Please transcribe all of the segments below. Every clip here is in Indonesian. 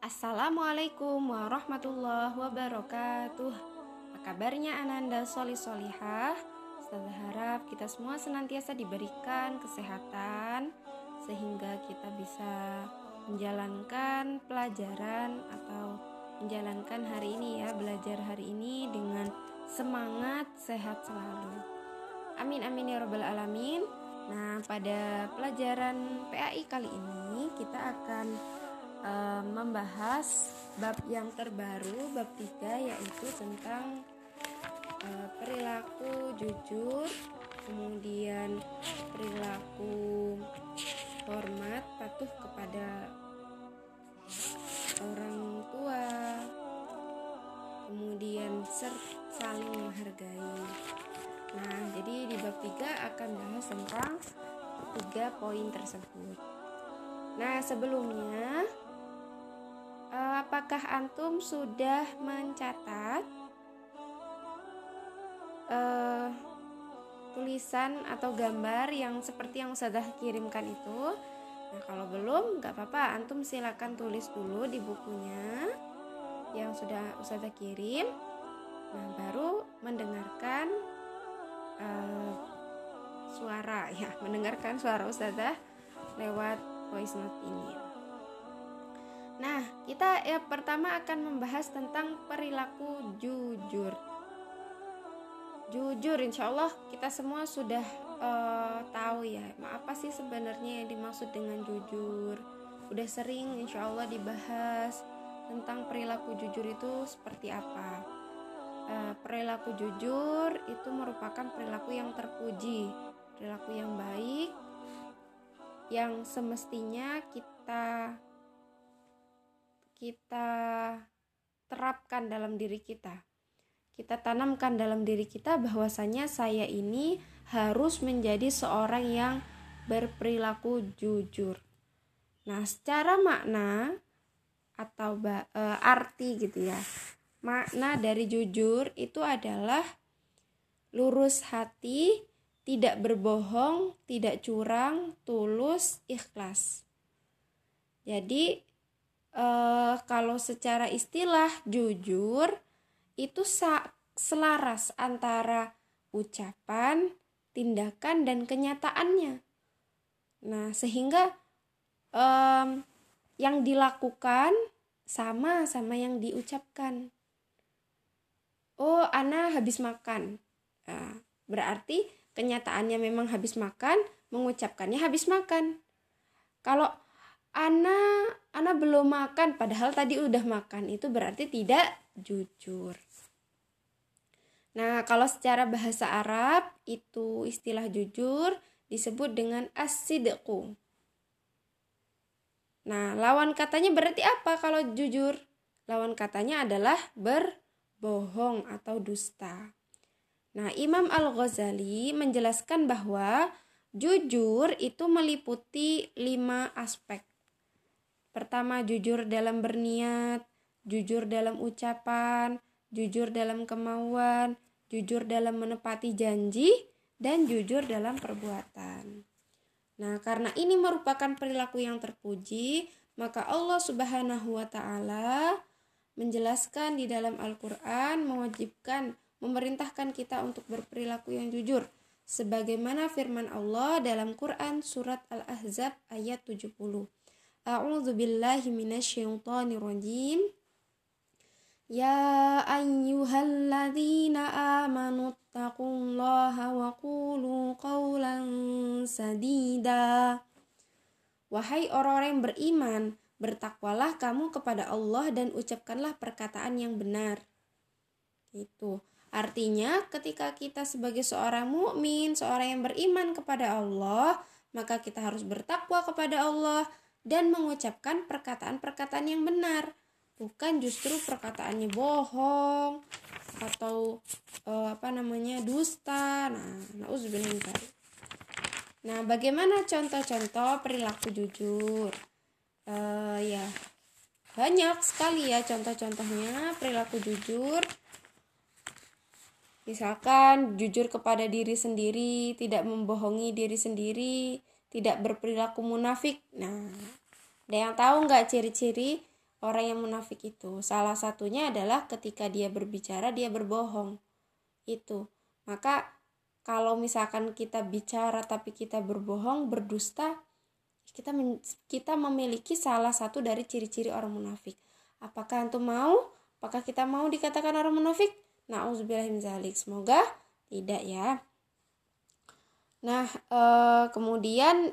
Assalamualaikum warahmatullahi wabarakatuh. Apa kabarnya Ananda Soli Solihah Saya harap kita semua senantiasa diberikan kesehatan Sehingga kita bisa menjalankan pelajaran Atau menjalankan hari ini ya Belajar hari ini dengan semangat sehat selalu. Amin amin ya robbal alamin. Nah pada pelajaran PAI kali ini kita akan uh, membahas bab yang terbaru bab 3 yaitu tentang uh, perilaku jujur kemudian perilaku hormat patuh kepada orang tua kemudian ser saling menghargai. Nah jadi di bab 3 akan bahas tentang tiga poin tersebut. Nah sebelumnya apakah antum sudah mencatat uh, tulisan atau gambar yang seperti yang sudah kirimkan itu? Nah, kalau belum, nggak apa-apa. Antum silakan tulis dulu di bukunya yang sudah Ustazah kirim. Nah, baru mendengarkan uh, suara ya, mendengarkan suara Ustazah lewat voice note ini. Nah, kita ya pertama akan membahas tentang perilaku jujur. Jujur, insya Allah kita semua sudah uh, tahu ya, apa sih sebenarnya yang dimaksud dengan jujur. Udah sering insya Allah dibahas tentang perilaku jujur itu seperti apa. Uh, perilaku jujur itu merupakan perilaku yang terpuji, perilaku yang baik, yang semestinya kita kita terapkan dalam diri kita. Kita tanamkan dalam diri kita bahwasanya saya ini harus menjadi seorang yang berperilaku jujur. Nah, secara makna atau e, arti gitu ya. Makna dari jujur itu adalah lurus hati, tidak berbohong, tidak curang, tulus, ikhlas. Jadi uh, kalau secara istilah jujur itu selaras antara ucapan, tindakan dan kenyataannya. Nah, sehingga um, yang dilakukan sama sama yang diucapkan. Oh, Ana habis makan. Nah, berarti kenyataannya memang habis makan, mengucapkannya habis makan. Kalau Ana Ana belum makan padahal tadi udah makan itu berarti tidak jujur. Nah, kalau secara bahasa Arab itu istilah jujur disebut dengan as-sidqu. Nah, lawan katanya berarti apa kalau jujur? Lawan katanya adalah berbohong atau dusta. Nah, Imam Al-Ghazali menjelaskan bahwa jujur itu meliputi lima aspek. Pertama, jujur dalam berniat, jujur dalam ucapan, jujur dalam kemauan, jujur dalam menepati janji, dan jujur dalam perbuatan. Nah, karena ini merupakan perilaku yang terpuji, maka Allah Subhanahu wa taala menjelaskan di dalam Al-Qur'an mewajibkan memerintahkan kita untuk berperilaku yang jujur sebagaimana firman Allah dalam Quran surat Al-Ahzab ayat 70. A'udzu billahi minasyaitonir rajim. Ya ayyuhalladzina amanu taqullaha wa qulu qawlan sadida. Wahai orang-orang yang beriman, bertakwalah kamu kepada Allah dan ucapkanlah perkataan yang benar. Itu. Artinya, ketika kita sebagai seorang mukmin, seorang yang beriman kepada Allah, maka kita harus bertakwa kepada Allah dan mengucapkan perkataan-perkataan yang benar bukan justru perkataannya bohong atau uh, apa namanya dusta. Nah nauzubillah nah bagaimana contoh-contoh perilaku jujur? Uh, ya banyak sekali ya contoh-contohnya perilaku jujur. Misalkan jujur kepada diri sendiri tidak membohongi diri sendiri tidak berperilaku munafik. Nah, ada yang tahu nggak ciri-ciri orang yang munafik itu. Salah satunya adalah ketika dia berbicara dia berbohong. Itu. Maka kalau misalkan kita bicara tapi kita berbohong, berdusta, kita kita memiliki salah satu dari ciri-ciri orang munafik. Apakah antum mau? Apakah kita mau dikatakan orang munafik? Nauzubillahiminzalik. Semoga tidak ya. Nah, eh, kemudian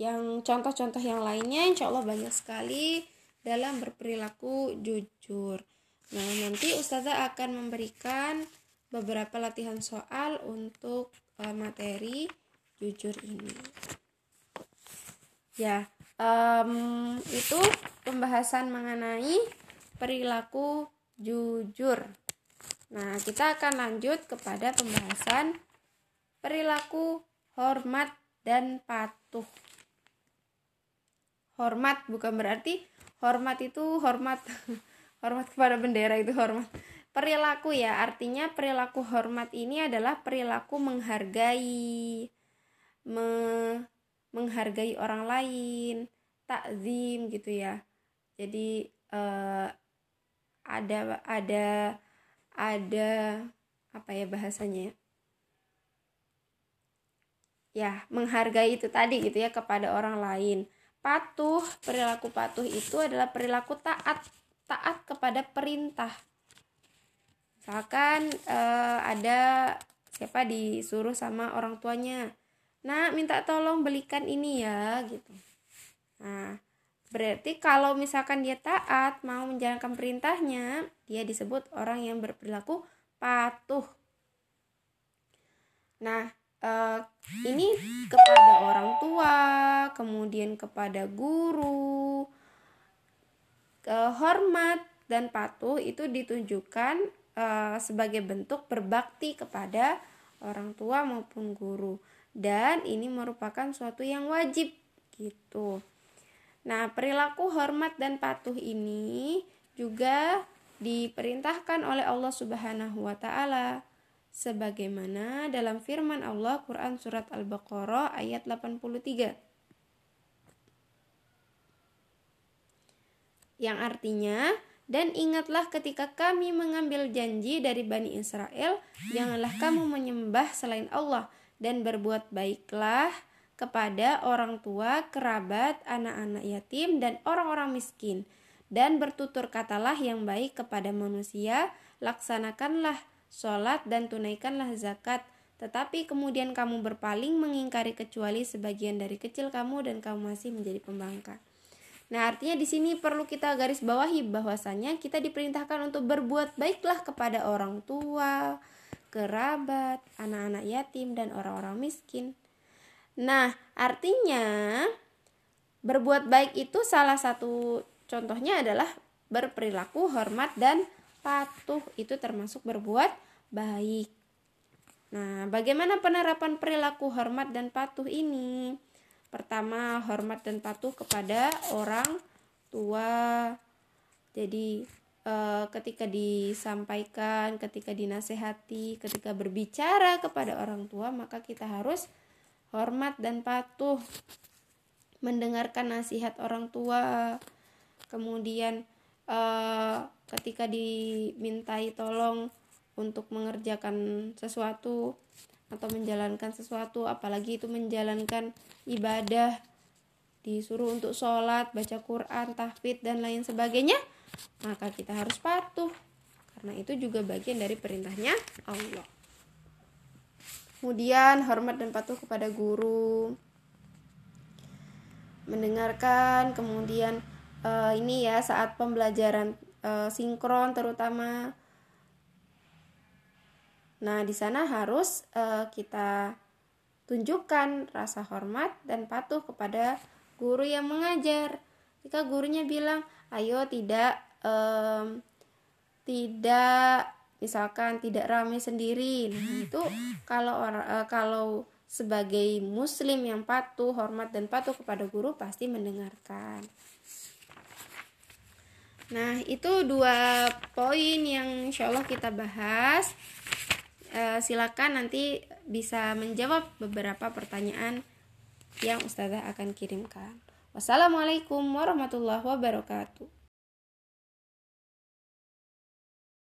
yang contoh-contoh yang lainnya insya Allah banyak sekali dalam berperilaku jujur. Nah, nanti Ustazah akan memberikan beberapa latihan soal untuk uh, materi jujur ini. Ya, um, itu pembahasan mengenai perilaku jujur. Nah, kita akan lanjut kepada pembahasan perilaku hormat dan patuh. Hormat bukan berarti hormat itu hormat hormat kepada bendera itu hormat. Perilaku ya artinya perilaku hormat ini adalah perilaku menghargai me, menghargai orang lain takzim gitu ya. Jadi eh, ada ada ada apa ya bahasanya ya ya menghargai itu tadi gitu ya kepada orang lain Patuh, perilaku patuh itu adalah perilaku taat, taat kepada perintah. Misalkan eh, ada siapa disuruh sama orang tuanya, nah minta tolong belikan ini ya, gitu. Nah, berarti kalau misalkan dia taat, mau menjalankan perintahnya, dia disebut orang yang berperilaku patuh. Nah, uh, ini kepada orang tua, kemudian kepada guru, hormat dan patuh itu ditunjukkan uh, sebagai bentuk berbakti kepada orang tua maupun guru dan ini merupakan suatu yang wajib gitu. Nah, perilaku hormat dan patuh ini juga diperintahkan oleh Allah Subhanahu wa taala sebagaimana dalam firman Allah Quran surat Al-Baqarah ayat 83 yang artinya dan ingatlah ketika kami mengambil janji dari Bani Israel janganlah kamu menyembah selain Allah dan berbuat baiklah kepada orang tua, kerabat, anak-anak yatim dan orang-orang miskin. Dan bertutur katalah yang baik kepada manusia laksanakanlah sholat dan tunaikanlah zakat. Tetapi kemudian kamu berpaling mengingkari kecuali sebagian dari kecil kamu dan kamu masih menjadi pembangkang. Nah, artinya di sini perlu kita garis bawahi bahwasanya kita diperintahkan untuk berbuat baiklah kepada orang tua, kerabat, anak-anak yatim dan orang-orang miskin. Nah, artinya berbuat baik itu salah satu contohnya adalah berperilaku hormat dan patuh itu termasuk berbuat baik. Nah, bagaimana penerapan perilaku hormat dan patuh ini? Pertama, hormat dan patuh kepada orang tua. Jadi, e, ketika disampaikan, ketika dinasehati, ketika berbicara kepada orang tua, maka kita harus hormat dan patuh. Mendengarkan nasihat orang tua. Kemudian, e, ketika dimintai tolong untuk mengerjakan sesuatu atau menjalankan sesuatu apalagi itu menjalankan ibadah disuruh untuk sholat, baca Quran, tahfidz dan lain sebagainya maka kita harus patuh karena itu juga bagian dari perintahnya Allah kemudian hormat dan patuh kepada guru mendengarkan kemudian uh, ini ya saat pembelajaran uh, sinkron terutama. Nah, di sana harus uh, kita tunjukkan rasa hormat dan patuh kepada guru yang mengajar. Jika gurunya bilang, "Ayo tidak um, tidak misalkan tidak ramai sendiri." Nah, itu kalau uh, kalau sebagai muslim yang patuh, hormat dan patuh kepada guru pasti mendengarkan. Nah, itu dua poin yang insya Allah kita bahas. E, silakan nanti bisa menjawab beberapa pertanyaan yang Ustazah akan kirimkan. Wassalamualaikum warahmatullahi wabarakatuh.